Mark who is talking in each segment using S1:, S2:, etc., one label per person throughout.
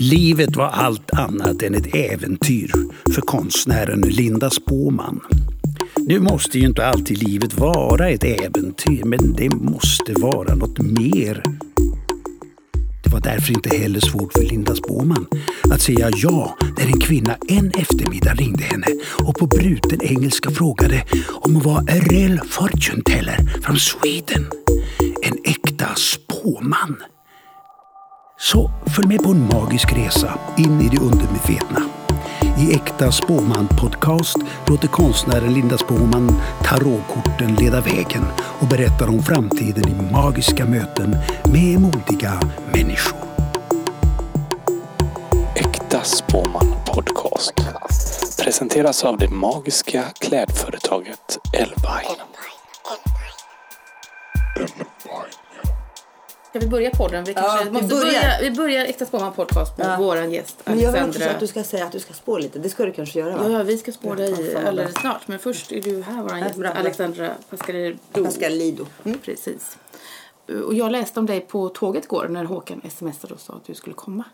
S1: Livet var allt annat än ett äventyr för konstnären Linda Spåman. Nu måste ju inte alltid livet vara ett äventyr, men det måste vara något mer. Det var därför inte heller svårt för Linda Spåman att säga ja när en kvinna en eftermiddag ringde henne och på bruten engelska frågade om hon var a real fortune teller from Sweden. En äkta spåman. Så följ med på en magisk resa in i det undermedvetna. I Äkta Spåman Podcast låter konstnären Linda Spåman tarotkorten leda vägen och berättar om framtiden i magiska möten med modiga människor.
S2: Äkta Spåman Podcast presenteras av det magiska klädföretaget Elvine.
S3: Ska vi börja podden? Vi, kanske
S4: vi
S3: måste
S4: börjar.
S3: börja. vi börjar Äkta Spåman podcast med
S4: Ja.
S3: våran gäst
S4: Men jag vill också
S3: Alexandra.
S4: att du ska säga att du ska spå lite. Det ska du kanske göra va?
S3: Ja, ja, vi ska spå dig
S4: Ja,
S3: alldeles snart. Men först är du här, våran
S4: Ja,
S3: gäst. Alexandra Pascalidou.
S4: Pascal Lido. Mm.
S3: Precis. Och jag läste om dig på tåget igår när Håkan smsade och sa att du skulle komma.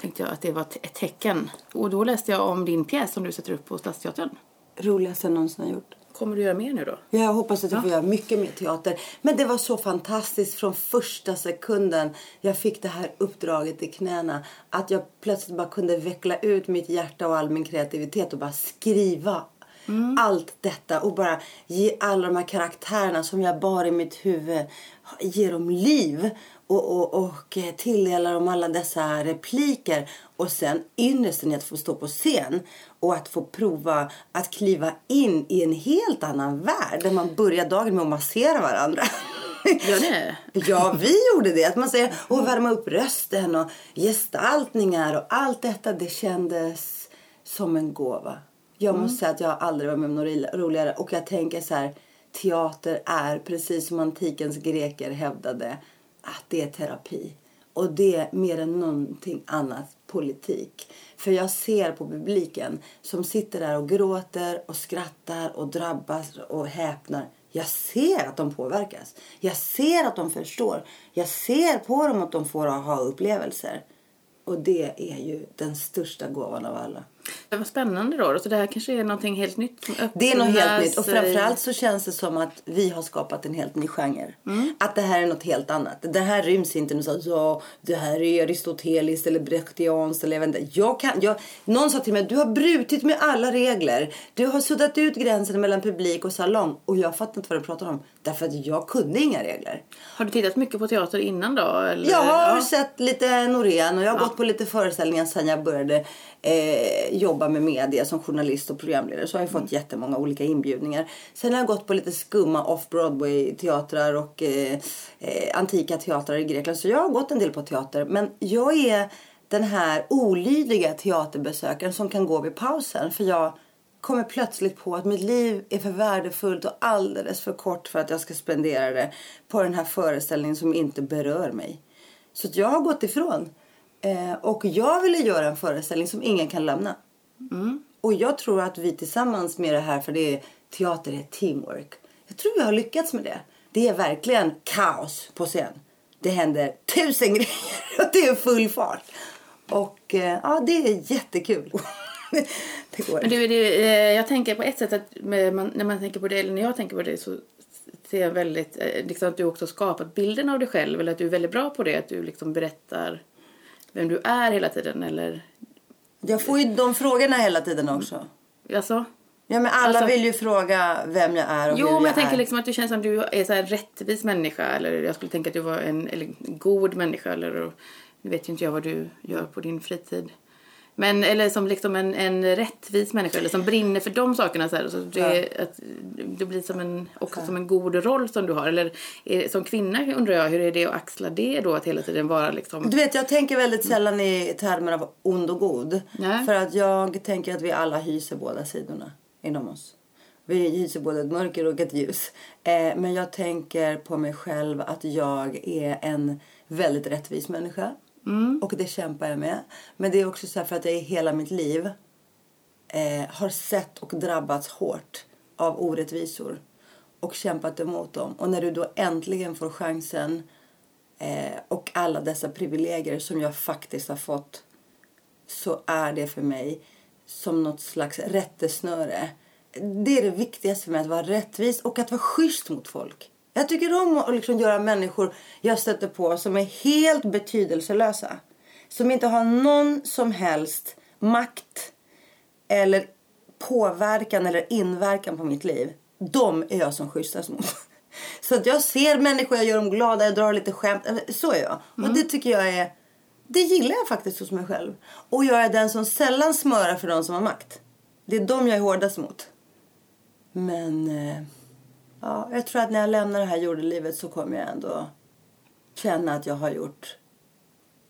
S3: Tänkte jag att det var ett ett tecken. Och då läste jag om din pjäs som du sätter upp på Stadsteatern.
S4: Roligaste jag någonsin har gjort.
S3: Kommer du göra mer nu då?
S4: Jag hoppas att jag
S3: Ja.
S4: får göra mycket mer teater. Men det var så fantastiskt från första sekunden jag fick det här uppdraget i knäna. Att jag plötsligt bara kunde veckla ut mitt hjärta och all min kreativitet och bara skriva allt detta och bara ge alla de här karaktärerna som jag bar i mitt huvud, ge dem liv och, och, och eh, tilldela dem alla dessa repliker och sen ynnesten i att få stå på scen och att få prova att kliva in i en helt annan värld där man börjar dagen med att massera varandra.
S3: Gör ni?
S4: Ja, vi gjorde det. Att man säger och värma upp rösten och gestaltningar och allt detta. Det kändes som en gåva. Jag måste säga att jag aldrig varit med om något ro- roligare. Och jag tänker så här. Teater är precis som antikens greker hävdade att det är terapi. Och det mer än någonting annat politik. För jag ser på publiken som sitter där och gråter och skrattar och drabbas och häpnar. Jag ser att de påverkas. Jag ser att de förstår. Jag ser på dem att de får aha-upplevelser. Och det är ju den största gåvan av alla.
S3: Det var spännande då. Så det här kanske är någonting helt nytt
S4: Det är något helt nytt. Och
S3: sig.
S4: framförallt så känns det som att vi har skapat en helt ny genre. Att det här är något helt annat. Det här ryms inte nu så att ja, det här är aristoteliskt eller brechtianskt eller jag vet inte. Jag kan, jag, någon sa till mig du har brutit med alla regler. Du har suddat ut gränsen mellan publik och salong. Och jag fattar inte vad du pratar om. Därför att jag kunde inga regler.
S3: Har du tittat mycket på teater innan då? Eller?
S4: Jag har
S3: Ja.
S4: sett lite Norén och jag har gått på lite föreställningar sedan jag började eh, jobba med media som journalist och programledare. Så har jag fått jättemånga olika inbjudningar. Sen har jag gått på lite skumma off-Broadway teatrar och eh, eh, antika teatrar i Grekland. Så jag har gått en del på teater. Men jag är den här olydiga teaterbesökaren som kan gå vid pausen. För jag kommer plötsligt på att mitt liv är för värdefullt och alldeles för kort för att jag ska spendera det på den här föreställningen som inte berör mig. Så jag har gått ifrån. Eh, och jag ville göra en föreställning som ingen kan lämna. Och jag tror att vi tillsammans med det här, för det är, teater är teamwork. Jag tror vi har lyckats med det. Det är verkligen kaos på scen. Det händer tusen grejer och det är full fart. Och eh, ja, det är jättekul. det går.
S3: Men du, det, eh, jag tänker på ett sätt att man, när man tänker på det, eller när jag tänker på det så ser jag väldigt, eh, liksom att du också skapat bilden av dig själv eller att du är väldigt bra på det, att du liksom berättar vem du är hela tiden eller,
S4: Jag får ju de frågorna hela tiden också.
S3: alltså?
S4: Ja, men alla
S3: Alltså-
S4: vill ju fråga vem jag är och
S3: Jo,
S4: hur
S3: men
S4: jag
S3: jag tänker
S4: är.
S3: liksom att du känns som du är så här rättvis människa eller jag skulle tänka att du var en eller, god människa eller nu vet ju inte jag vad du gör på din fritid. Men, eller som liksom en, en rättvis människa eller som brinner för de sakerna. Så här, så det, att, det blir som en, också som en god roll som du har. Eller är, som kvinna undrar jag, hur är det att axla det då? Att hela tiden vara liksom...
S4: Du vet, jag tänker väldigt sällan i termer av ond och god.
S3: Nej.
S4: För att jag tänker att vi alla hyser båda sidorna inom oss. Vi hyser både ett mörker och ett ljus. Eh, men jag tänker på mig själv att jag är en väldigt rättvis människa. Mm. Och det kämpar jag med. Men det är också så här för att jag i hela mitt liv eh, har sett och drabbats hårt av orättvisor. Och kämpat emot dem. Och när du då äntligen får chansen eh, och alla dessa privilegier som jag faktiskt har fått så är det för mig som något slags rättesnöre. Det är det viktigaste för mig, att vara rättvis och att vara schysst mot folk. Jag tycker om att liksom göra människor jag stöter på som är helt betydelselösa. Som inte har någon som helst makt eller påverkan eller inverkan på mitt liv. De är jag som schysstast mot. Så att jag ser människor, jag gör dem glada, jag drar lite skämt. Så är jag. Och det tycker jag är... Det gillar jag faktiskt hos mig själv. Och jag är den som sällan smörar för de som har makt. Det är de jag är hårdast mot. Men... Eh, ja, jag tror att när jag lämnar det här jordelivet så kommer jag ändå känna att jag har gjort...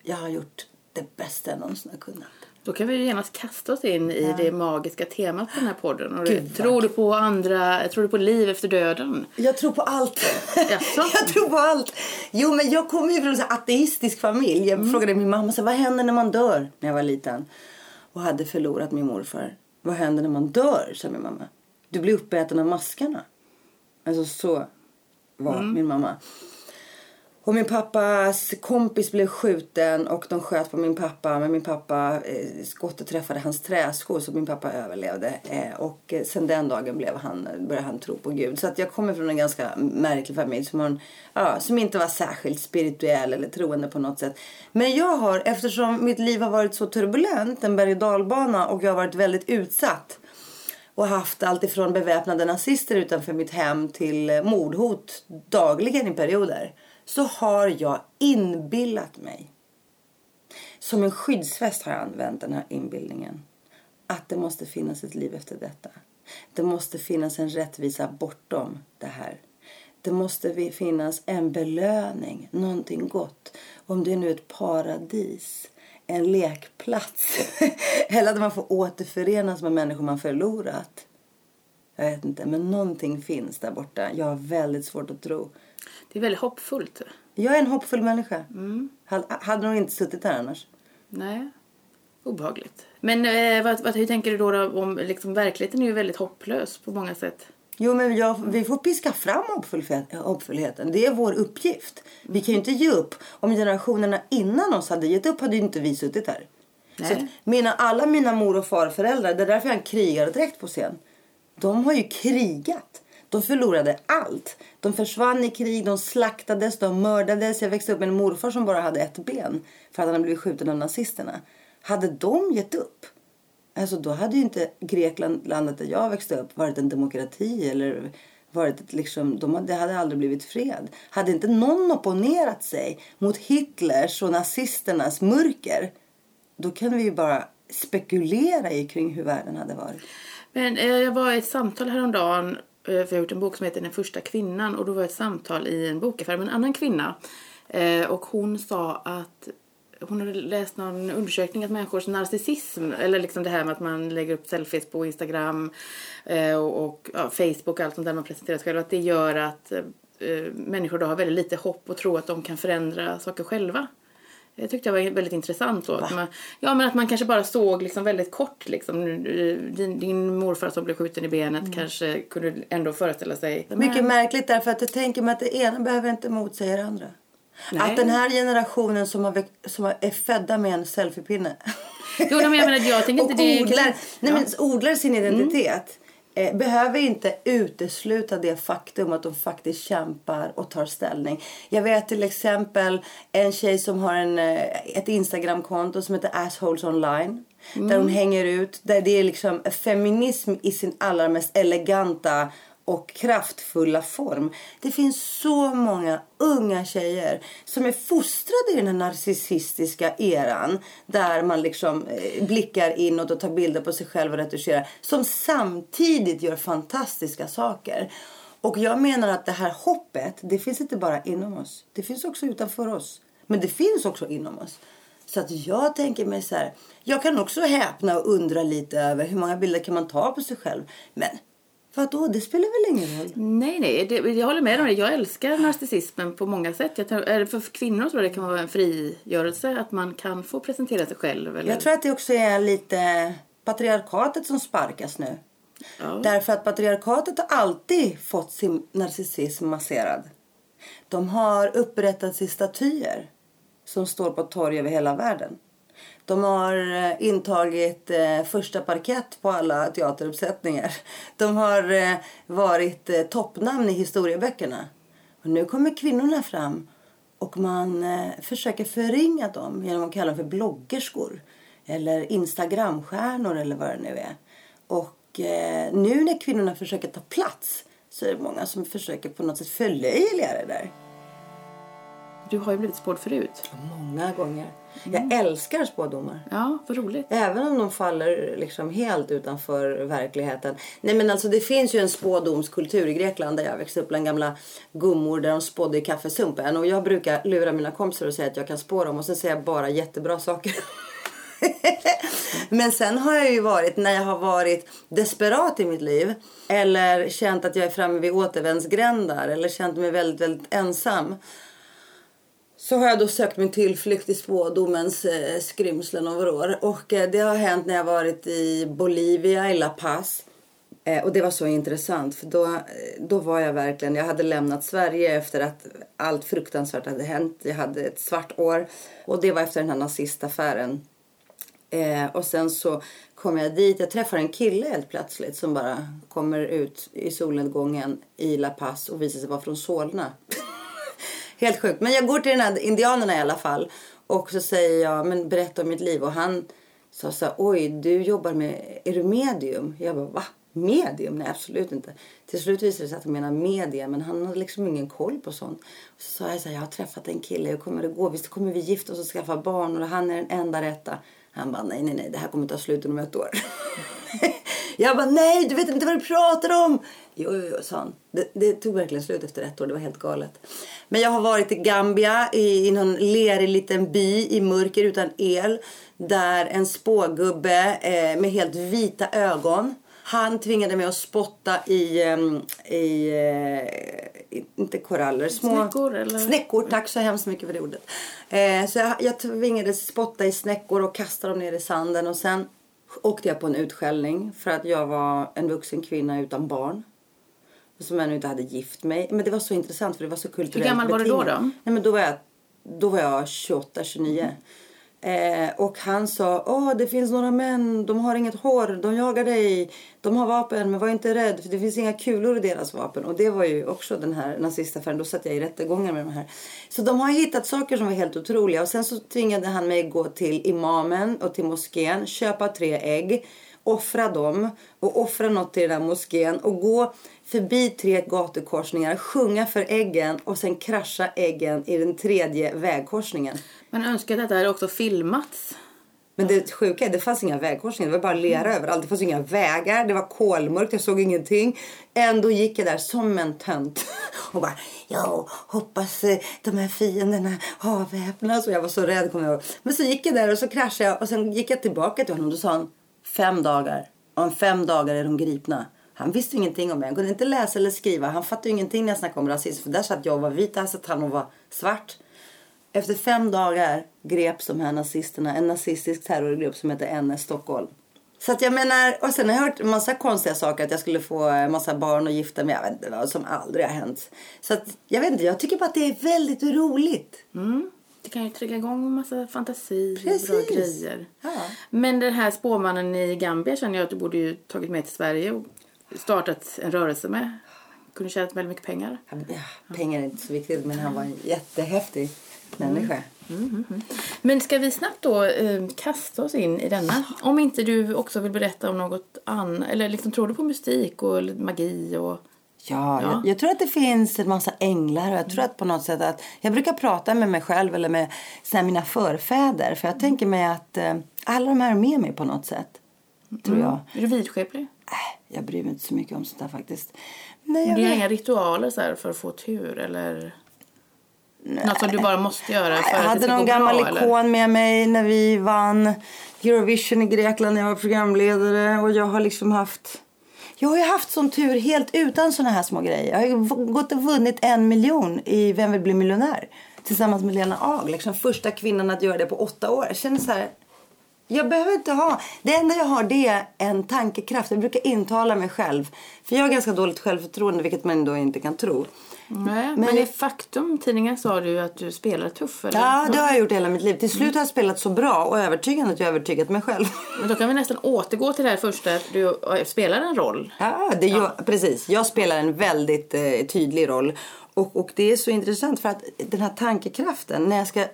S4: Jag har gjort det bästa jag någonsin har kunnat.
S3: Då kan vi ju genast kasta oss in i det magiska temat på den här podden. Och
S4: Gud, vad
S3: tror du på andra, tror du på liv efter döden?
S4: Jag tror på allt.
S3: Jaså?
S4: jag tror på allt. Jo, men jag kommer ju från en ateistisk familj. Jag frågade min mamma så vad händer när man dör när jag var liten och hade förlorat min morfar. Vad händer när man dör, sa min mamma. Du blir uppäten av maskarna. Alltså så var min mamma. Och min pappas kompis blev skjuten och de sköt på min pappa. Men min pappa, eh, skottet träffade hans träsko så min pappa överlevde. Eh, och eh, sen den dagen blev han, började han tro på Gud. Så att jag kommer från en ganska märklig familj som, en- ja, som inte var särskilt spirituell eller troende på något sätt. Men jag har, eftersom mitt liv har varit så turbulent, en berg och dalbana och jag har varit väldigt utsatt och haft allt ifrån beväpnade nazister utanför mitt hem till eh, mordhot dagligen i perioder så har jag inbillat mig som en skyddsväst har jag använt den här inbildningen att det måste finnas ett liv efter detta. Det måste finnas en rättvisa bortom det här. Det måste finnas en belöning, någonting gott. Om det är nu ett paradis, en lekplats eller att man får återförenas med människor man förlorat. Jag vet inte, men någonting finns där borta. Jag har väldigt svårt att tro.
S3: Det är väldigt hoppfullt.
S4: Jag är en hoppfull människa. Hade, hade nog inte suttit där annars.
S3: Nej, obehagligt. Men eh, vad, vad, hur tänker du då, då om liksom, verkligheten är ju väldigt hopplös på många sätt.
S4: Jo, men jag, vi får piska fram hoppfullhet, hoppfullheten. Det är vår uppgift. Vi kan ju inte ge upp. Om generationerna innan oss hade gett upp hade ju inte vi suttit här.
S3: Nej.
S4: Så att mina, alla mina mor och farföräldrar, det är därför jag har en krigardräkt på scen. De har ju krigat. De förlorade allt. De försvann i krig, de slaktades, de mördades. Jag växte upp med en morfar som bara hade ett ben för att han hade blivit skjuten av nazisterna. Hade de gett upp? Alltså då hade ju inte Grekland, landet där jag växte upp, varit en demokrati eller varit ett liksom, de hade, det hade aldrig blivit fred. Hade inte någon opponerat sig mot Hitlers och nazisternas mörker, då kan vi ju bara spekulera i kring hur världen hade varit.
S3: Men eh, jag var i ett samtal häromdagen, eh, för jag har gjort en bok som heter Den första kvinnan och då var jag ett samtal i en bokaffär med en annan kvinna. Eh, och hon sa att hon hade läst någon undersökning att människors narcissism, eller liksom det här med att man lägger upp selfies på Instagram eh, och, och ja, Facebook och allt sånt där man presenterar sig själv, att det gör att eh, människor då har väldigt lite hopp och tror att de kan förändra saker själva. Det tyckte jag var väldigt intressant. Då. Att man, ja, men att man kanske bara såg liksom väldigt kort. Liksom. Din, din morfar som blev skjuten i benet kanske kunde ändå föreställa sig.
S4: Mycket märkligt därför att jag tänker mig att det ena behöver inte motsäga det andra.
S3: Nej.
S4: Att den här generationen som, har, som är födda med en selfiepinne
S3: Jo, men jag menar, jag tänker inte det...
S4: odlar, nej,
S3: Ja. Mm.
S4: men, odlar sin identitet eh, behöver inte utesluta det faktum att de faktiskt kämpar och tar ställning. Jag vet till exempel en tjej som har en, eh, ett Instagramkonto som heter Assholes Online. Där
S3: Mm.
S4: hon hänger ut. Där det är liksom feminism i sin allra mest eleganta och kraftfulla form. Det finns så många unga tjejer som är fostrade i den här narcissistiska eran där man liksom eh, blickar inåt och tar bilder på sig själv och retuscherar som samtidigt gör fantastiska saker. Och jag menar att det här hoppet, det finns inte bara inom oss. Det finns också utanför oss. Men det finns också inom oss. Så att jag tänker mig så här. Jag kan också häpna och undra lite över hur många bilder kan man ta på sig själv. Men vadå, det spelar väl ingen roll?
S3: Nej, nej, det, jag håller med om det. Jag älskar narcissismen på många sätt. Jag eller för kvinnor tror jag det kan vara en frigörelse att man kan få presentera sig själv. Eller,
S4: Jag tror att det också är lite patriarkatet som sparkas nu.
S3: ja.
S4: Därför att patriarkatet har alltid fått sin narcissism masserad. De har upprättats i statyer som står på torg över hela världen. De har eh, intagit eh, första parkett på alla teateruppsättningar. De har eh, varit eh, toppnamn i historieböckerna. Och nu kommer kvinnorna fram och man eh, försöker förringa dem genom att kalla dem för bloggerskor eller instagramstjärnor eller vad det nu är. Och eh, nu när kvinnorna försöker ta plats så är det många som försöker på något sätt förlöjliga det där.
S3: Du har ju blivit spådd förut.
S4: Många gånger. Jag älskar spådomar.
S3: Ja, vad roligt.
S4: Även om de faller liksom helt utanför verkligheten. Nej men alltså det finns ju en spådomskultur i Grekland där jag växte upp bland gamla gummor där de spådde i kaffesumpen. Och jag brukar lura mina kompisar och säga att jag kan spå dem och sen säger jag bara jättebra saker. Men sen har jag ju varit, när jag har varit desperat i mitt liv eller känt att jag är framme vid återvändsgrändar eller känt mig väldigt, väldigt ensam så har jag då sökt min tillflykt i spådomens eh, skrymslen och vrår. Och eh, det har hänt när jag varit i Bolivia, i La Paz. Eh, och det var så intressant för då, eh, då var jag verkligen, jag hade lämnat Sverige efter att allt fruktansvärt hade hänt. Jag hade ett svart år och det var efter den här nazistaffären. Eh, och sen så kom jag dit, jag träffar en kille helt plötsligt som bara kommer ut i solnedgången i La Paz och visar sig vara från Solna. Helt sjukt. Men jag går till den här indianerna i alla fall. Och så säger jag, men berätta om mitt liv. Och han sa så här, oj du jobbar med, är du medium? Jag bara, va? Medium? Nej absolut inte. Till slut visade det sig att han menar media. Men han hade liksom ingen koll på sånt. Och så sa jag så här, jag har träffat en kille. Hur kommer det gå? Visst kommer vi gifta oss och skaffa barn? Och han är den enda rätta. Han bara, nej nej nej, det här kommer ta slut om ett år. jag bara, nej du vet inte vad du pratar om. Jo, jo, jo, sa han. Det, det tog verkligen slut efter ett år. Det var helt galet. Men jag har varit i Gambia i, i någon lerig liten by i mörker utan el. Där en spågubbe eh, med helt vita ögon. Han tvingade mig att spotta i, em, i eh, inte koraller, små
S3: Snäckor, eller?
S4: Snäckor, tack så hemskt mycket för det ordet. Eh, så jag, jag tvingades spotta i snäckor och kasta dem ner i sanden. Och sen åkte jag på en utskällning för att jag var en vuxen kvinna utan barn. Som ännu inte hade gift mig. Men det var så intressant för det var så kulturellt
S3: Hur gammal var du då då?
S4: Nej men då var jag, då var jag 28, 29. Eh, och han sa, åh det finns några män, de har inget hår, de jagar dig, de har vapen men var inte rädd för det finns inga kulor i deras vapen. Och det var ju också den här nazistaffären, då satt jag i rättegångar med de här. Så de har hittat saker som var helt otroliga och sen så tvingade han mig gå till imamen och till moskén, köpa tre ägg, offra dem och offra något till den här moskén och gå förbi tre gatukorsningar, sjunga för äggen och sen krascha äggen i den tredje vägkorsningen.
S3: Man önskar att det här också filmats.
S4: Men det sjuka är det fanns inga vägkorsningar. Det var bara lera överallt. Det fanns inga vägar. Det var kolmörkt. Jag såg ingenting. Ändå gick jag där som en tönt. Och bara, ja, hoppas eh, de här fienderna avväpnas. Och jag var så rädd kommer jag ihåg. Men så gick jag där och så kraschade jag. Och sen gick jag tillbaka till honom. Då sa han, fem dagar. Om fem dagar är de gripna. Han visste ingenting om mig. Han kunde inte läsa eller skriva. Han fattade ingenting när jag snackade om rasism. För där satt jag och var vit. Där satt han och var svart. Efter fem dagar greps de här nazisterna, en nazistisk terrorgrupp som heter NS Stockholm. Så att jag menar, och sen har jag hört massa konstiga saker, att jag skulle få en massa barn och gifta mig, jag vet inte vad, som aldrig har hänt. Så att, jag vet inte, jag tycker bara att det är väldigt roligt.
S3: Mm. Det kan ju trigga igång en massa fantasi och
S4: Precis.
S3: bra grejer.
S4: Ja.
S3: Men den här spåmannen i Gambia känner jag att du borde ju tagit med till Sverige och startat en rörelse med. Kunde tjänat väldigt mycket pengar.
S4: Ja, pengar är inte så viktigt, men han var en jättehäftig människa.
S3: Men ska vi snabbt då eh, kasta oss in i denna? Om inte du också vill berätta om något annat. Eller liksom tror du på mystik och magi och...
S4: Ja,
S3: Ja.
S4: Jag, jag tror att det finns en massa änglar och jag tror att på något sätt att jag brukar prata med mig själv eller med här, mina förfäder för jag tänker mig att eh, alla de här är med mig på något sätt. Tror jag.
S3: Är du vidskeplig?
S4: Äh, jag bryr mig inte så mycket om sånt där faktiskt. Nej, jag
S3: Du
S4: vet.
S3: inga ritualer så för att få tur eller? Något som du bara måste göra för
S4: Jag hade någon gammal
S3: bra, eller?
S4: ikon med mig när vi vann Eurovision i Grekland när jag var programledare och jag har liksom haft jag har ju haft sån tur helt utan såna här små grejer. Jag har ju gått och vunnit en miljon i Vem vill bli miljonär? Tillsammans med Lena Ag. Liksom första kvinnan att göra det på åtta år. Jag känner så här. Jag behöver inte ha. Det enda jag har det är en tankekraft. Jag brukar intala mig själv. För jag har ganska dåligt självförtroende vilket man då inte kan tro.
S3: Nej, men, i Faktum, tidningen sa du att du spelar tuff. Eller?
S4: Ja, det har jag gjort hela mitt liv. Till slut har jag spelat så bra och övertygande att jag övertygat mig själv.
S3: Men då kan vi nästan återgå till det här första. att Du spelar en roll.
S4: Ja, det gör, precis. Jag spelar en väldigt eh, tydlig roll. Och, och det är så intressant för att den här tankekraften, när jag ska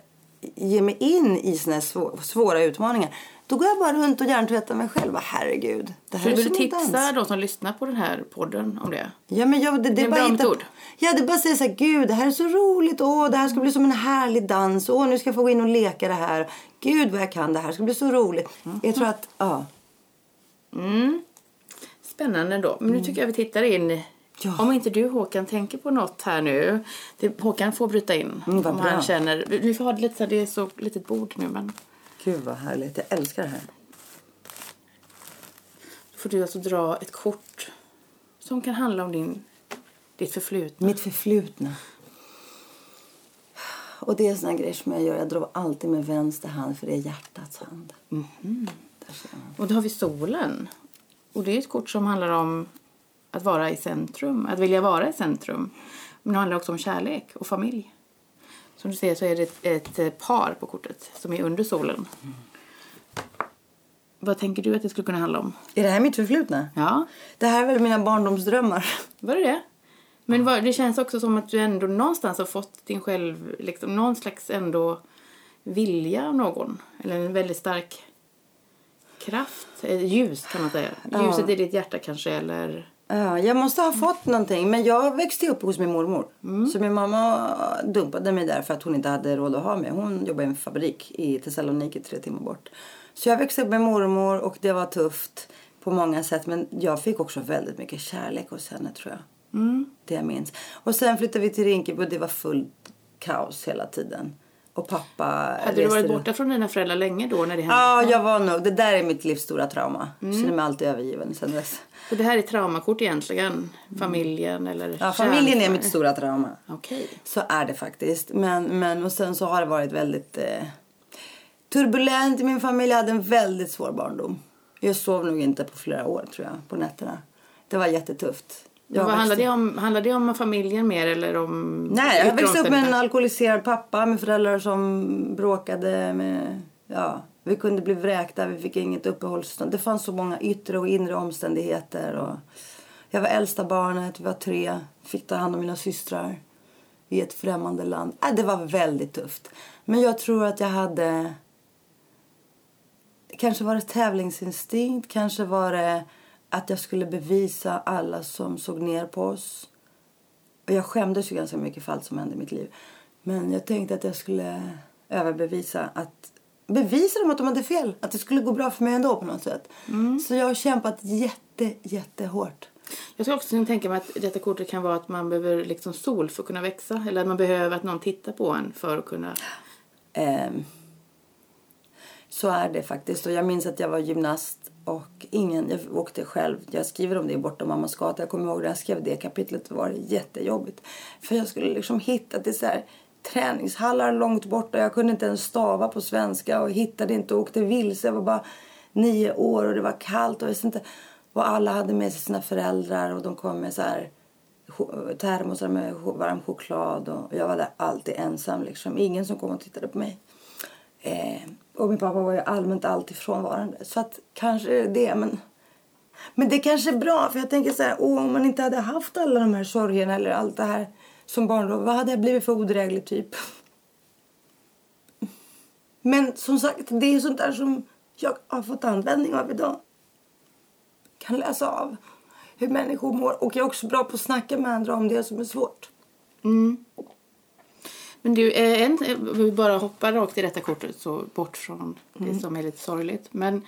S4: ge mig in i såna här svå- svåra utmaningar, då går jag bara runt och hjärntvättar mig själv. Herregud, det här
S3: Så
S4: är
S3: vill tipsa de som lyssnar på den här podden om det?
S4: Ja, men jag, det, det
S3: är
S4: bara
S3: metod.
S4: Ja, det bara säga så här, gud, det här är så roligt. Åh, det här ska bli som en härlig dans. Åh, nu ska jag få gå in och leka det här. Gud, vad jag kan det här. Det ska bli så roligt. Jag tror att, ja.
S3: Spännande då. Men nu tycker jag vi tittar in.
S4: Mm. Ja.
S3: Om inte du Håkan tänker på något här nu. Det, Håkan får bryta in.
S4: Mm,
S3: om han känner. Vi får ha det lite det är så litet bord nu men.
S4: Gud, vad härligt. Jag älskar det här.
S3: Då får du alltså dra ett kort. Som kan handla om din, ditt förflutna.
S4: Mitt förflutna. Och det är såna grejer som jag gör. Jag drar alltid med vänster hand för det är hjärtats hand. Man.
S3: Och då har vi solen. Och det är ett kort som handlar om att vara i centrum. Att vilja vara i centrum. Men det handlar också om kärlek och familj. Som du ser så är det ett, ett eh, par på kortet som är under solen. Vad tänker du att det skulle kunna handla om?
S4: Är det här mitt förflutna?
S3: Ja,
S4: Det här är väl mina barndomsdrömmar.
S3: var det det? Men vad, det känns också som att du ändå någonstans har fått din själv, liksom någon slags ändå vilja av någon. Eller en väldigt stark kraft, eh, ljus kan man säga.
S4: Ja.
S3: Ljuset i ditt hjärta kanske eller...
S4: Ja, jag måste ha fått någonting. Men jag växte upp hos min mormor. Så min mamma dumpade mig där för att hon inte hade råd att ha mig. Hon jobbade i en fabrik i Thessaloniki tre timmar bort. Så jag växte upp med mormor och det var tufft på många sätt. Men jag fick också väldigt mycket kärlek hos henne tror jag. Det jag minns. Och sen flyttade vi till Rinkeby och det var fullt kaos hela tiden. Och pappa
S3: Hade du varit borta från dina föräldrar länge då när det hände?
S4: Ja, jag var nog. Det där är mitt livs stora trauma. Jag känner mig alltid övergiven sen dess.
S3: Så det här är traumakort egentligen? Familjen eller
S4: Mm. Ja, familjen är mitt stora trauma.
S3: Okej.
S4: Så är det faktiskt. Men, men och sen så har det varit väldigt eh, turbulent i min familj. Jag hade en väldigt svår barndom. Jag sov nog inte på flera år tror jag, på nätterna. Det var jättetufft. Jag
S3: Vad handlar det om? Handlar det om familjen mer eller om...
S4: Nej, jag växte upp med en alkoholiserad pappa med föräldrar som bråkade med... Ja, vi kunde bli vräkta, vi fick inget uppehållstillstånd. Det fanns så många yttre och inre omständigheter. Och jag var äldsta barnet, vi var tre, fick ta hand om mina systrar i ett främmande land. Äh, det var väldigt tufft. Men jag tror att jag hade... Kanske var det tävlingsinstinkt, kanske var det att jag skulle bevisa alla som såg ner på oss. Och jag skämdes ju ganska mycket för allt som hände i mitt liv. Men jag tänkte att jag skulle överbevisa att bevisa dem att de hade fel. Att det skulle gå bra för mig ändå på något sätt. Så jag har kämpat jätte, jättehårt.
S3: Jag skulle också tänka mig att detta kortet kan vara att man behöver liksom sol för att kunna växa. Eller att man behöver att någon tittar på en för att kunna...
S4: Ehm, så är det faktiskt. Och jag minns att jag var gymnast och ingen, jag åkte själv. Jag skriver om det i Bortom mammas gata. Jag kommer ihåg när jag skrev det kapitlet var det jättejobbigt. För jag skulle liksom hitta till så här träningshallar långt borta. Jag kunde inte ens stava på svenska och hittade inte och åkte vilse. Jag var bara nio år och det var kallt och jag visste inte. Och alla hade med sig sina föräldrar och de kom med så här termosar med varm choklad och jag var där alltid ensam liksom. Ingen som kom och tittade på mig. Eh, och min pappa var ju allmänt alltid frånvarande. Så att kanske är det. Men, men det kanske är bra. För jag tänker så här. Åh, om man inte hade haft alla de här sorgerna eller allt det här som barn. Då, vad hade jag blivit för odräglig typ? Men som sagt, det är sånt där som jag har fått användning av idag. Kan läsa av hur människor mår. Och jag är också bra på att snacka med andra om det som är svårt. Mm.
S3: Men du, eh, en, eh, vi bara hoppar rakt i detta kortet så bort från
S4: Mm.
S3: det som är lite sorgligt. Men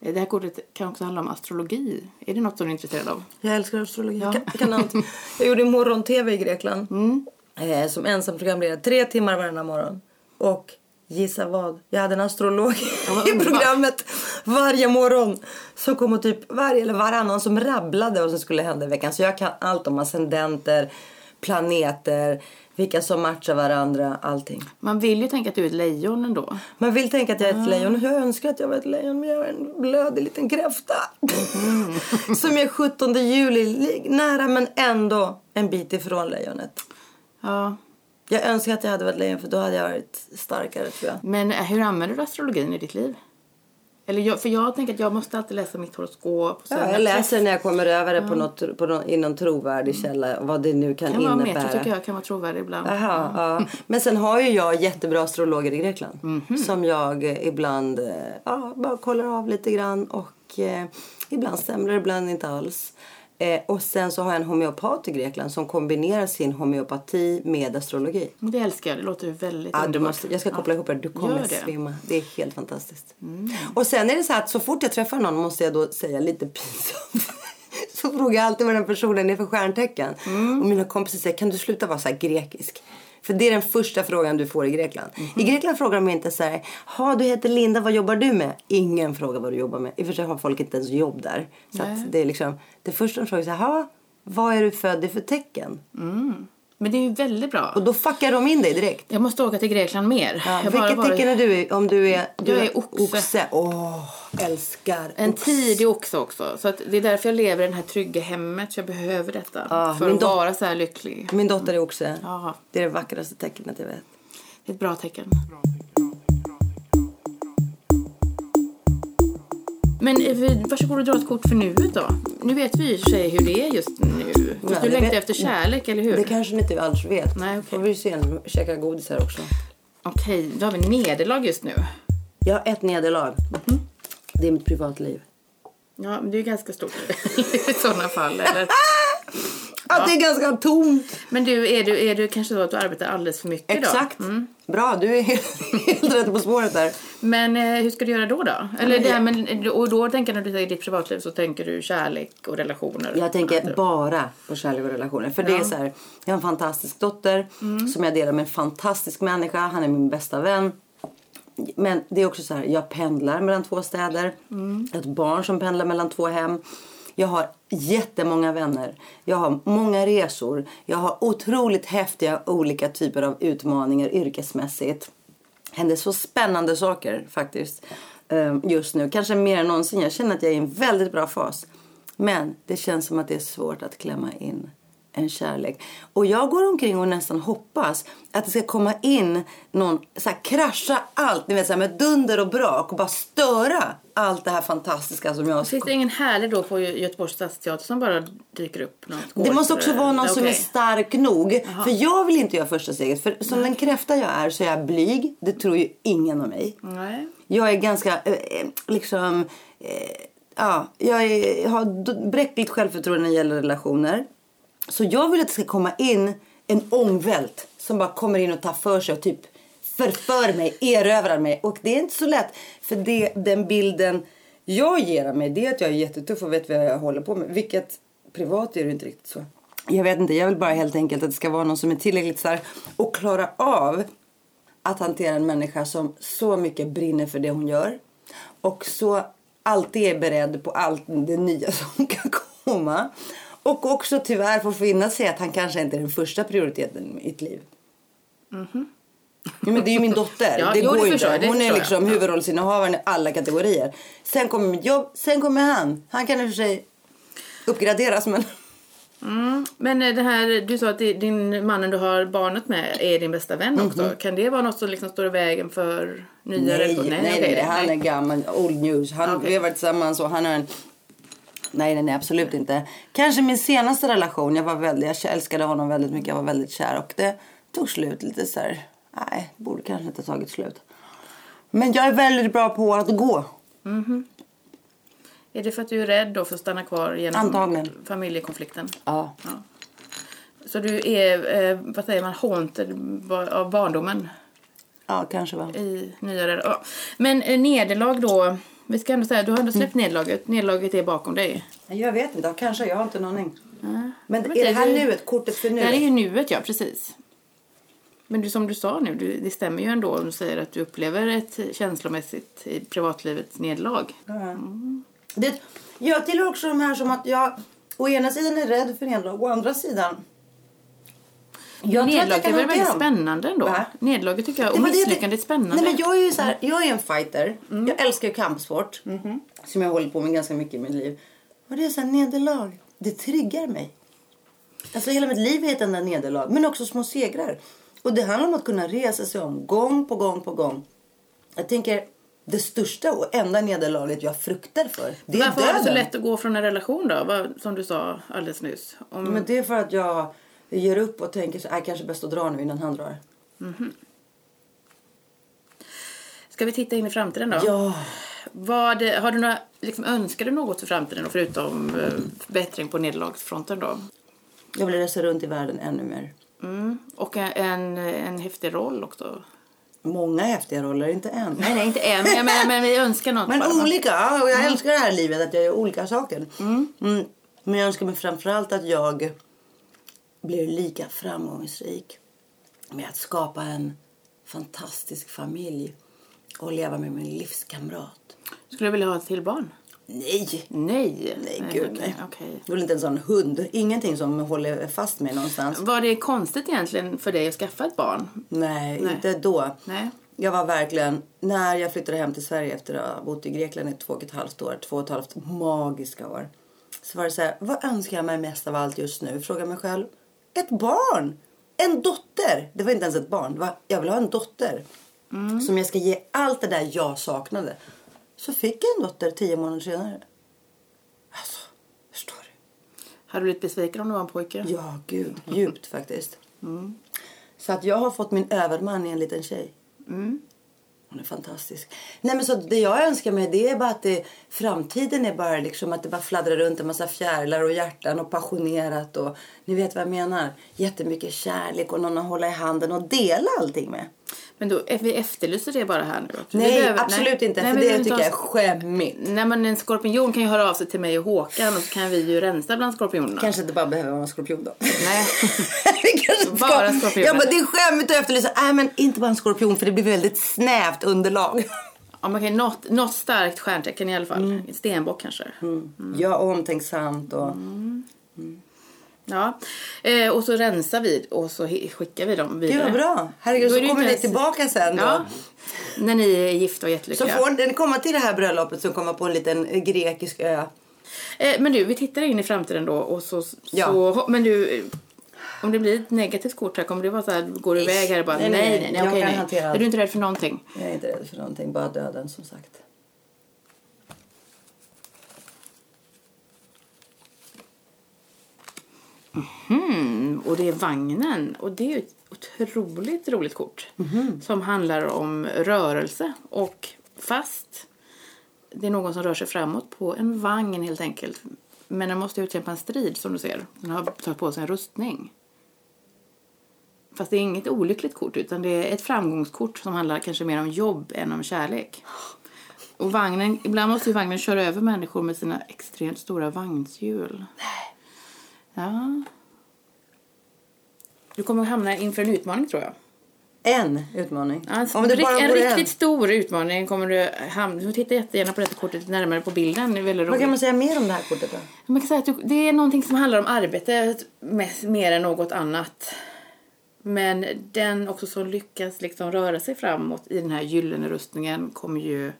S3: eh, det här kortet kan också handla om astrologi. Är det något som du är intresserad av?
S4: Jag älskar astrologi.
S3: Ja.
S4: Jag, kan, jag, kan jag gjorde morgon-tv i Grekland. Eh, som ensam programledare. Tre timmar varje morgon. Och gissa vad? Jag hade en astrolog i programmet varje morgon. Som kom och typ varje eller varannan som rabblade vad som skulle hända i veckan. Så jag kan allt om ascendenter, planeter, vilka som matchar varandra, allting.
S3: Man vill ju tänka att du är ett lejon ändå.
S4: Man vill tänka att jag är ett lejon. Jag önskar att jag var ett lejon men jag är en blödig liten kräfta. Som är 17 juli. li- Nära men ändå en bit ifrån lejonet.
S3: Ja.
S4: Jag önskar att jag hade varit lejon för då hade jag varit starkare tror jag.
S3: Men eh, hur använder du astrologin i ditt liv? Eller jag, för jag tänker att jag måste alltid läsa mitt horoskop.
S4: Ja, jag läser när jag kommer över det på något, på någon, i någon trovärdig källa. Vad det nu kan,
S3: kan vara
S4: innebära.
S3: metro tycker jag kan vara trovärdig ibland.
S4: Aha, ja. Men sen har ju jag jättebra astrologer i Grekland.
S3: Mhm.
S4: Som jag ibland eh, ja, bara kollar av lite grann. Och eh, ibland stämmer det, ibland inte alls. Eh, och sen så har jag en homeopat i Grekland som kombinerar sin homeopati med astrologi.
S3: Det älskar jag. Det låter väldigt
S4: Ja, du måste, jag ska koppla ihop er. Du kommer
S3: det. Mm.
S4: svimma. Det är helt fantastiskt. Och sen är det så att så fort jag träffar någon måste jag då säga lite pinsamt. så frågar jag alltid vad den personen är för stjärntecken.
S3: Mm.
S4: Och mina kompisar säger kan du sluta vara så grekisk? För det är den första frågan du får i Grekland.
S3: Mhm.
S4: I Grekland frågar de inte så här, ha du heter Linda, vad jobbar du med? Ingen frågar vad du jobbar med. I och för sig har folk inte ens jobb där. Så det är liksom, det första de frågar är ha, vad är du född i för tecken?
S3: Men det är ju väldigt bra.
S4: Och då fuckar de in dig direkt.
S3: Jag måste åka till Grekland mer.
S4: Ja,
S3: bara
S4: vilket tecken är du? Om du är, du
S3: Jag är oxe.
S4: Åh, älskar
S3: En
S4: oxe.
S3: tidig oxe också. Så att det är därför jag lever i det här trygga hemmet. Så jag behöver detta.
S4: Ja,
S3: för att
S4: dot-
S3: vara så här lycklig.
S4: Min dotter är oxe.
S3: Ja,
S4: Det är det vackraste tecknet jag vet.
S3: det är ett bra tecken. Men eh, vi- varsågod och dra ett kort för nuet då. Nu vet vi i sig hur det är just nu.
S4: Ja,
S3: du längtar efter kärlek, eller hur?
S4: Det kanske ni inte alls vet.
S3: Nej, okej.
S4: Får vi se när vi käkar godis här också.
S3: Okej, då har vi nederlag just nu.
S4: Jag har ett nederlag.
S3: Mhm.
S4: Det är mitt privatliv.
S3: Ja, men det är ju ganska stort i sådana fall. Eller?
S4: Att det är ganska tomt.
S3: Men du, är du, är du kanske så att du arbetar alldeles för mycket då?
S4: Exakt. Bra, du är helt, helt rätt på spåret där.
S3: Men eh, hur ska du göra då? då? Eller det här, men, och då tänker när du säger ditt privatliv så tänker du kärlek och relationer?
S4: Jag tänker bara på kärlek och relationer. För det är så här, jag har en fantastisk dotter som jag delar med en fantastisk människa. Han är min bästa vän. Men det är också så här, jag pendlar mellan två städer. Har ett barn som pendlar mellan två hem. Jag har jättemånga vänner. Jag har många resor. Jag har otroligt häftiga olika typer av utmaningar yrkesmässigt händer så spännande saker faktiskt eh, just nu. Kanske mer än någonsin. Jag känner att jag är i en väldigt bra fas. Men det känns som att det är svårt att klämma in en kärlek. Och jag går omkring och nästan hoppas att det ska komma in någon, så här, krascha allt, ni vet så här, med dunder och brak och bara störa allt det här fantastiska som jag
S3: Finns det ingen härlig då på Gö- Göteborgs stadsteater som bara dyker upp? Något
S4: Det måste också vara någon som är stark nog. För jag vill inte göra första steget. För som den kräfta jag är så är jag blyg. Det tror ju ingen om mig.
S3: Nej.
S4: Jag är ganska, eh, eh, liksom, eh, ja, jag, är, jag har bräckligt självförtroende när det gäller relationer. Så jag vill att det ska komma in en ångvält som bara kommer in och tar för sig och typ förför mig, erövrar mig. Och det är inte så lätt. För det, den bilden jag ger av mig det är att jag är jättetuff och vet vad jag håller på med. Vilket privat är det inte riktigt så. Jag vet inte, jag vill bara helt enkelt att det ska vara någon som är tillräckligt stark och klara av att hantera en människa som så mycket brinner för det hon gör och så alltid är beredd på allt det nya som kan komma. Och också tyvärr får finna sig att han kanske inte är den första prioriteten i mitt liv. Ja, men det är ju min dotter.
S3: Ja,
S4: det
S3: jo,
S4: går
S3: det jag,
S4: inte.
S3: det
S4: Hon är
S3: jag.
S4: liksom huvudrollsinnehavaren i alla kategorier. Sen kommer jobb, sen kommer han. Han kan i och för sig uppgraderas men...
S3: Men eh, det här, du sa att din mannen du har barnet med är din bästa vän också. Kan det vara något som liksom står i vägen för nya.
S4: Nej, nej, nej, nej, han är gammal, old news. Han,
S3: Okej.
S4: Vi har varit tillsammans och han har en... Nej, nej, nej, absolut inte. Kanske min senaste relation, jag var väldigt, jag älskade honom väldigt mycket, jag var väldigt kär och det tog slut lite så här. Nej, borde kanske inte ha tagit slut. Men jag är väldigt bra på att gå.
S3: Är det för att du är rädd då för att stanna kvar genom
S4: Antagligen.
S3: familjekonflikten?
S4: Ja.
S3: Så du är, eh, vad säger man, haunted av barndomen
S4: Ja, kanske va.
S3: i nya rela- ja. Men eh, nederlag då, vi ska ändå säga, du har ändå släppt
S4: Mm.
S3: nederlaget. Nederlaget är bakom dig.
S4: Jag vet inte, kanske. Jag har inte någon aning. Men
S3: Men
S4: är det här
S3: du-
S4: nuet? Kortet för
S3: Det här är
S4: nuet?
S3: ju nuet, ja precis. Men du, som du sa nu, du, det stämmer ju ändå om du säger att du upplever ett känslomässigt i privatlivets nederlag.
S4: Det, jag tillhör också de här som att jag å ena sidan är rädd för nederlag, å andra sidan... Jag kan
S3: är väl väldigt
S4: dem.
S3: spännande ändå?
S4: Va?
S3: Nederlaget tycker jag, och misslyckandet är spännande. Mm.
S4: Nej, men jag är ju så här, jag är en fighter. Jag älskar kampsport.
S3: Mhm.
S4: Som jag hållit på med ganska mycket i mitt liv. Och det är så här, nederlag. Det triggar mig. Alltså hela mitt liv är ett enda nederlag. Men också små segrar. Och det handlar om att kunna resa sig om gång på gång på gång. Jag tänker det största och enda nederlaget jag fruktar för. Det är
S3: Varför var det så
S4: döden.
S3: lätt att gå från en relation då? Som du sa alldeles nyss. Om,
S4: Men det är för att jag ger upp och tänker så här, kanske bäst att dra nu innan han drar.
S3: Ska vi titta in i framtiden då?
S4: Ja.
S3: Vad, har du några, liksom, önskar du något för framtiden då, förutom eh, bättring på nederlagsfronten då?
S4: Jag vill resa runt i världen ännu mer.
S3: Mm. Och en, en häftig roll också.
S4: Många häftiga roller, inte en.
S3: Nej, nej, inte en, men, jag menar, men vi önskar något
S4: Men
S3: bara,
S4: olika. Jag älskar det här livet, att jag gör olika saker. Mm. Men jag önskar mig framförallt att jag blir lika framgångsrik med att skapa en fantastisk familj och leva med min livskamrat.
S3: Skulle du vilja ha ett till barn?
S4: Nej!
S3: Nej.
S4: Nej, gud
S3: okej,
S4: nej.
S3: okej.
S4: Jag vill inte en hund. Ingenting som håller fast mig någonstans.
S3: Var det konstigt egentligen för dig att skaffa ett barn?
S4: Nej,
S3: Nej.
S4: inte då.
S3: Nej.
S4: Jag var verkligen, när jag flyttade hem till Sverige efter att ha bott i Grekland i två och ett halvt år, två och ett halvt magiska år. Så var det så här, vad önskar jag mig mest av allt just nu? Fråga mig själv. Ett barn! En dotter! Det var inte ens ett barn, det var, jag vill ha en dotter. Som jag ska ge allt det där jag saknade. Så fick jag en dotter tio månader senare. Alltså, förstår du?
S3: Hade du blivit besviken om det var en pojke?
S4: Ja, gud. Djupt faktiskt. Så att jag har fått min överman i en liten tjej. Hon är fantastisk. Nej men så det jag önskar mig det är bara att det, framtiden är bara liksom att det bara fladdrar runt en massa fjärilar och hjärtan och passionerat och ni vet vad jag menar. Jättemycket kärlek och någon att hålla i handen och dela allting med.
S3: Men då, eh, vi efterlyser det bara här nu.
S4: Nej,
S3: behöver-
S4: absolut
S3: nej.
S4: inte.
S3: Nej,
S4: för det tycker jag är skämmigt.
S3: Nej men en skorpion kan ju höra av sig till mig och Håkan och så kan vi ju rensa bland skorpionerna.
S4: Kanske inte bara behöver vara en skorpion då.
S3: Nej. Bara skorpioner.
S4: Ja men det är skämmigt att efterlysa. Nej men inte bara en skorpion för det blir väldigt snävt underlag.
S3: Ja, man kan, något, något starkt stjärntecken i alla fall.
S4: Mm.
S3: Stenbock kanske.
S4: Ja, omtänksamt och...
S3: Ja. Eh, och så rensar vi och så skickar vi dem vidare.
S4: Gud bra. Herregud, så kommer
S3: ens-
S4: tillbaka sen då.
S3: Ja. När ni är gifta och
S4: Så
S3: jättelyckliga.
S4: får ni komma till det här bröllopet som kommer på en liten eh, grekisk ö.
S3: Eh, men du, vi tittar in i framtiden då och så...
S4: Ja.
S3: så men du, eh, om det blir ett negativt kort här, kommer det vara så här, går du iväg här och bara
S4: Nej,
S3: nej,
S4: nej,
S3: nej,
S4: nej.
S3: nej, nej. Är du inte rädd för någonting?
S4: Jag är inte rädd för någonting, bara döden som sagt.
S3: Mm, och det är vagnen. Och det är ett otroligt roligt kort.
S4: Mhm.
S3: Som handlar om rörelse. Och fast det är någon som rör sig framåt på en vagn helt enkelt. Men den måste utkämpa en strid som du ser. Den har tagit på sig en rustning. Fast det är inget olyckligt kort utan det är ett framgångskort som handlar kanske mer om jobb än om kärlek. Och vagnen, ibland måste ju vagnen köra över människor med sina extremt stora vagnshjul. Ja. Du kommer att hamna inför en utmaning tror jag.
S4: En utmaning.
S3: Alltså,
S4: Om det bara
S3: en riktigt stor utmaning kommer du hamna... Du får titta jättegärna på detta kortet närmare på bilden. Det är väldigt
S4: Vad kan man säga mer om det här kortet då?
S3: Man kan säga att du- det är någonting som handlar om arbete mer än något annat. Men den också som lyckas liksom röra sig framåt i den här gyllene rustningen kommer ju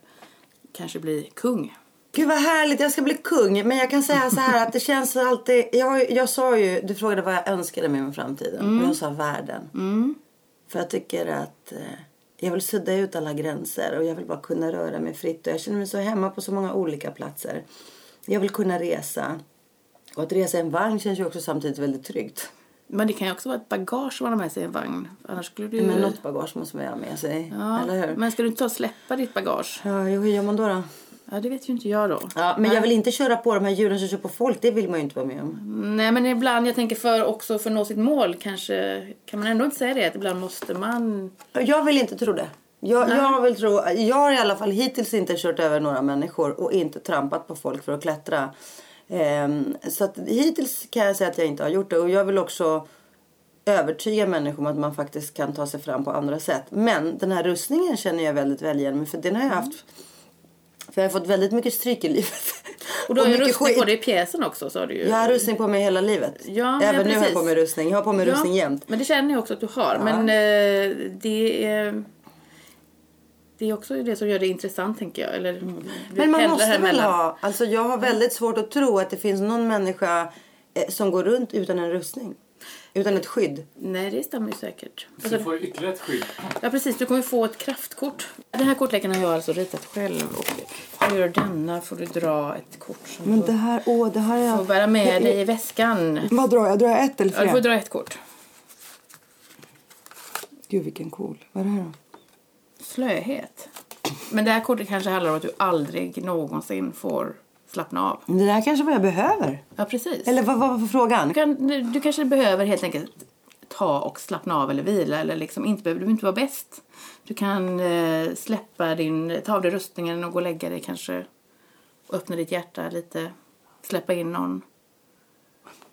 S3: kanske bli kung.
S4: Gud vad härligt, jag ska bli kung. Men jag kan säga så här att det känns alltid... Jag, jag sa ju, du frågade vad jag önskade mig med framtiden. Och jag sa världen. För jag tycker att eh, jag vill sudda ut alla gränser. Och jag vill bara kunna röra mig fritt. Och jag känner mig så hemma på så många olika platser. Jag vill kunna resa. Och att resa i en vagn känns ju också samtidigt väldigt tryggt.
S3: Men det kan ju också vara ett bagage man har med sig i en vagn. Annars skulle du...
S4: Men något bagage måste man ha med sig.
S3: ja,
S4: Eller hur?
S3: Men ska du inte ta och släppa ditt bagage?
S4: Ja, jo, hur gör man då? då?
S3: Ja, det vet ju inte jag då.
S4: Ja, men jag vill inte köra på de här djuren som kör på folk. Det vill man ju inte vara med om.
S3: Nej, men ibland, jag tänker för också för att nå sitt mål kanske, kan man ändå inte säga det? Att ibland måste man...
S4: Jag vill inte tro det. Jag, jag vill tro, jag har i alla fall hittills inte kört över några människor och inte trampat på folk för att klättra. Ehm, så att hittills kan jag säga att jag inte har gjort det. Och jag vill också övertyga människor om att man faktiskt kan ta sig fram på andra sätt. Men den här rustningen känner jag väldigt väl igen mig för den har jag haft. För jag har fått väldigt mycket stryk i livet.
S3: Och du har ju rustning
S4: skit.
S3: på dig i pjäsen också sa du ju.
S4: Jag har rustning på mig hela livet.
S3: Ja,
S4: Även
S3: ja,
S4: nu har jag på mig rustning. Jag har på mig
S3: Ja,
S4: rustning jämt.
S3: Men det känner jag också att du har. Men eh, det är... Det är också det som gör det intressant tänker jag. Eller, vi
S4: Men man måste väl
S3: mellan.
S4: ha, alltså jag har väldigt svårt att tro att det finns någon människa eh, som går runt utan en rustning. Utan ett skydd.
S3: Nej, det stämmer ju säkert.
S2: Så du får ytterligare ett skydd.
S3: Ja, precis. Du kommer få ett kraftkort. Den här kortleken har jag alltså ritat själv. Och för denna får du dra ett kort som
S4: Men
S3: får,
S4: det här, åh, det här är...
S3: får bära med dig i väskan.
S4: Vad drar jag? Drar jag ett eller
S3: Ja, du får dra ett kort.
S4: Gud vilken cool. Vad är det här då?
S3: Slöhet. Men det här kortet kanske handlar om att du aldrig någonsin får slappna av.
S4: Men Det där kanske vad jag behöver.
S3: Ja, precis.
S4: Eller vad vad var frågan?
S3: Du, kan, du, du kanske behöver helt enkelt ta och slappna av eller vila eller liksom inte behöver du inte vara bäst. Du kan eh, släppa din, ta av dig rustningen och gå och lägga dig kanske. Och öppna ditt hjärta lite. Släppa in någon.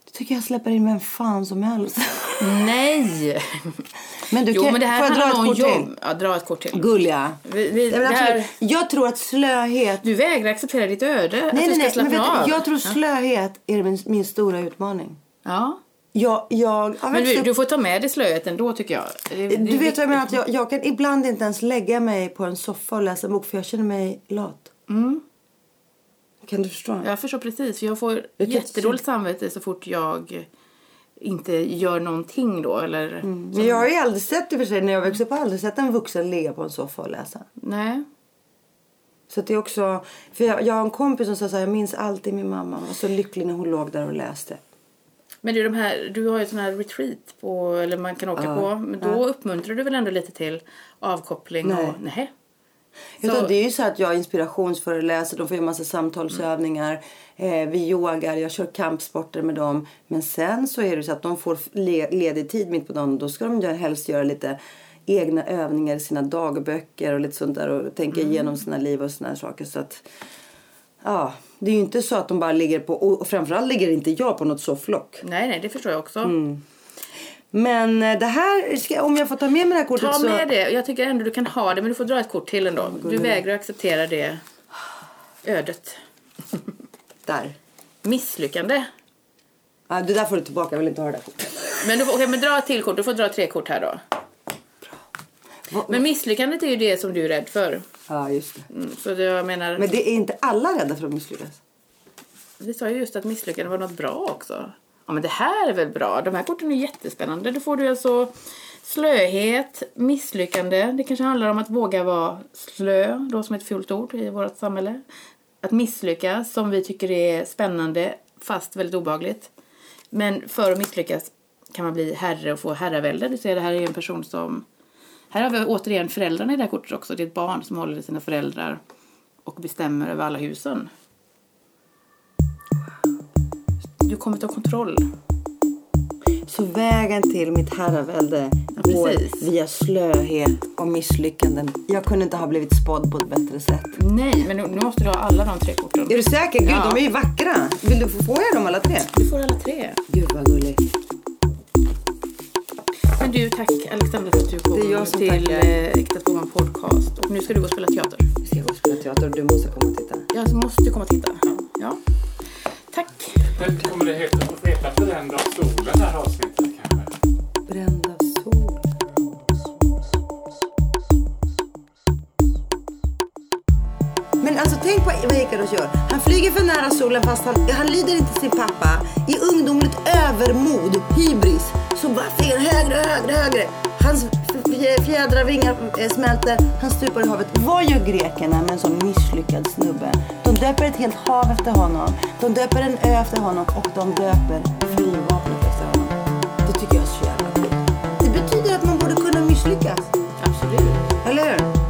S4: Jag tycker jag släpper in vem fan som helst.
S3: Nej!
S4: Men du
S3: jo,
S4: kan,
S3: men det här
S4: får jag dra ett kort
S3: jobb.
S4: till?
S3: Ja, dra ett kort till.
S4: Gulliga.
S3: Vi, vi,
S4: Nej,
S3: det här.
S4: Jag tror att slöhet...
S3: du vägrar acceptera ditt öde. att
S4: Nej,
S3: du
S4: nej,
S3: ska
S4: nej. Men
S3: slappna av.
S4: du, jag tror slöhet är min, min stora utmaning.
S3: Ja.
S4: Jag, jag, jag
S3: Men du,
S4: upp-
S3: du får ta med dig slöet ändå tycker jag. Det- det
S4: Du vet vad jag menar? Att jag, jag kan ibland inte ens lägga mig på en soffa och läsa en bok för jag känner mig lat. Kan du förstå?
S3: Jag förstår precis. För jag får
S4: Jag
S3: jättedåligt samvete så fort jag inte gör någonting då. Eller,
S4: Men jag har ju aldrig sett, i och för sig, när jag växte upp, har aldrig sett en vuxen ligga på en soffa och läsa.
S3: Nej.
S4: Så att det är också, för jag, jag har en kompis som sa så här, jag minns alltid min mamma var så lycklig när hon låg där och läste.
S3: Men du, de här, du har ju sån här retreat på, eller man kan åka på. Men då uppmuntrar du väl ändå lite till avkoppling?
S4: Nej.
S3: Och, nej.
S4: Utan det är ju så att jag inspirationsföreläser, de får göra massa samtalsövningar. Eh, vi yogar, jag kör kampsporter med dem. Men sen så är det så att de får le- ledig tid mitt på dagen. Då ska de helst göra lite egna övningar i sina dagböcker och lite sånt där och tänka igenom sina liv och såna saker. Så att, ja, det är ju inte så att de bara ligger på, och framförallt ligger inte jag på något sofflock.
S3: nej, nej, det förstår jag också.
S4: Mm. Men eh, det här, ska, om jag får ta med mig det här kortet
S3: Ta
S4: så...
S3: med det. Jag tycker ändå du kan ha det, men du får dra ett kort till ändå. Du vägrar acceptera det ödet.
S4: Där.
S3: Misslyckande.
S4: Ah, det där får du tillbaka, jag vill inte ha det där kortet.
S3: Men, du får, okej, men dra ett till kort. Du får dra tre kort här då. Men misslyckandet är ju det som du är rädd för.
S4: Ja, just det.
S3: Mm, så det, jag menar,
S4: Men det är inte alla rädda för att misslyckas.
S3: vi sa ju just att misslyckande var något bra också. Ja men det här är väl bra. De här korten är jättespännande. Då får du alltså slöhet, misslyckande. Det kanske handlar om att våga vara slö, då som ett fult ord i vårt samhälle. Att misslyckas som vi tycker är spännande fast väldigt obehagligt. Men för att misslyckas kan man bli herre och få herravälde. Du ser det här är en person som här har vi återigen föräldrarna i det här kortet också. Det är ett barn som håller i sina föräldrar och bestämmer över alla husen. Du kommer ta kontroll.
S4: Så vägen till mitt herravälde
S3: Ja,
S4: går via slöhet och misslyckanden. Jag kunde inte ha blivit spådd på ett bättre sätt.
S3: Nej, men nu, nu måste du ha alla de tre korten.
S4: Är du säker? Gud,
S3: Ja.
S4: de är ju vackra. Vill du få får jag dem alla tre?
S3: Du får alla tre.
S4: Gud vad gulligt.
S3: Men du, tack Alexandra för att du kom
S4: Det är jag som
S3: till eh, Äkta Tvåan podcast. Och nu ska du gå och spela teater.
S4: Vi ska gå och spela teater och du måste komma och titta.
S3: Jag måste komma och titta. Ja.
S2: Kommer det heta, heta Bränd av solen det här avsnittet kanske?
S4: Bränd av sol. Men alltså tänk på vad Ikaros gör. Han flyger för nära solen fast han, han lyder inte sin pappa. I ungdomligt övermod, hybris, så bara flyger han högre, högre, högre. Hans fjädrar, vingar eh, smälter, han stupar i havet. Vad gör grekerna med en sån misslyckad snubbe? Döper ett helt hav efter honom. De döper en ö efter honom och de döper flygvapnet efter honom. Det tycker jag är så jävla coolt. Det betyder att man borde kunna misslyckas.
S3: Absolut.
S4: Eller hur?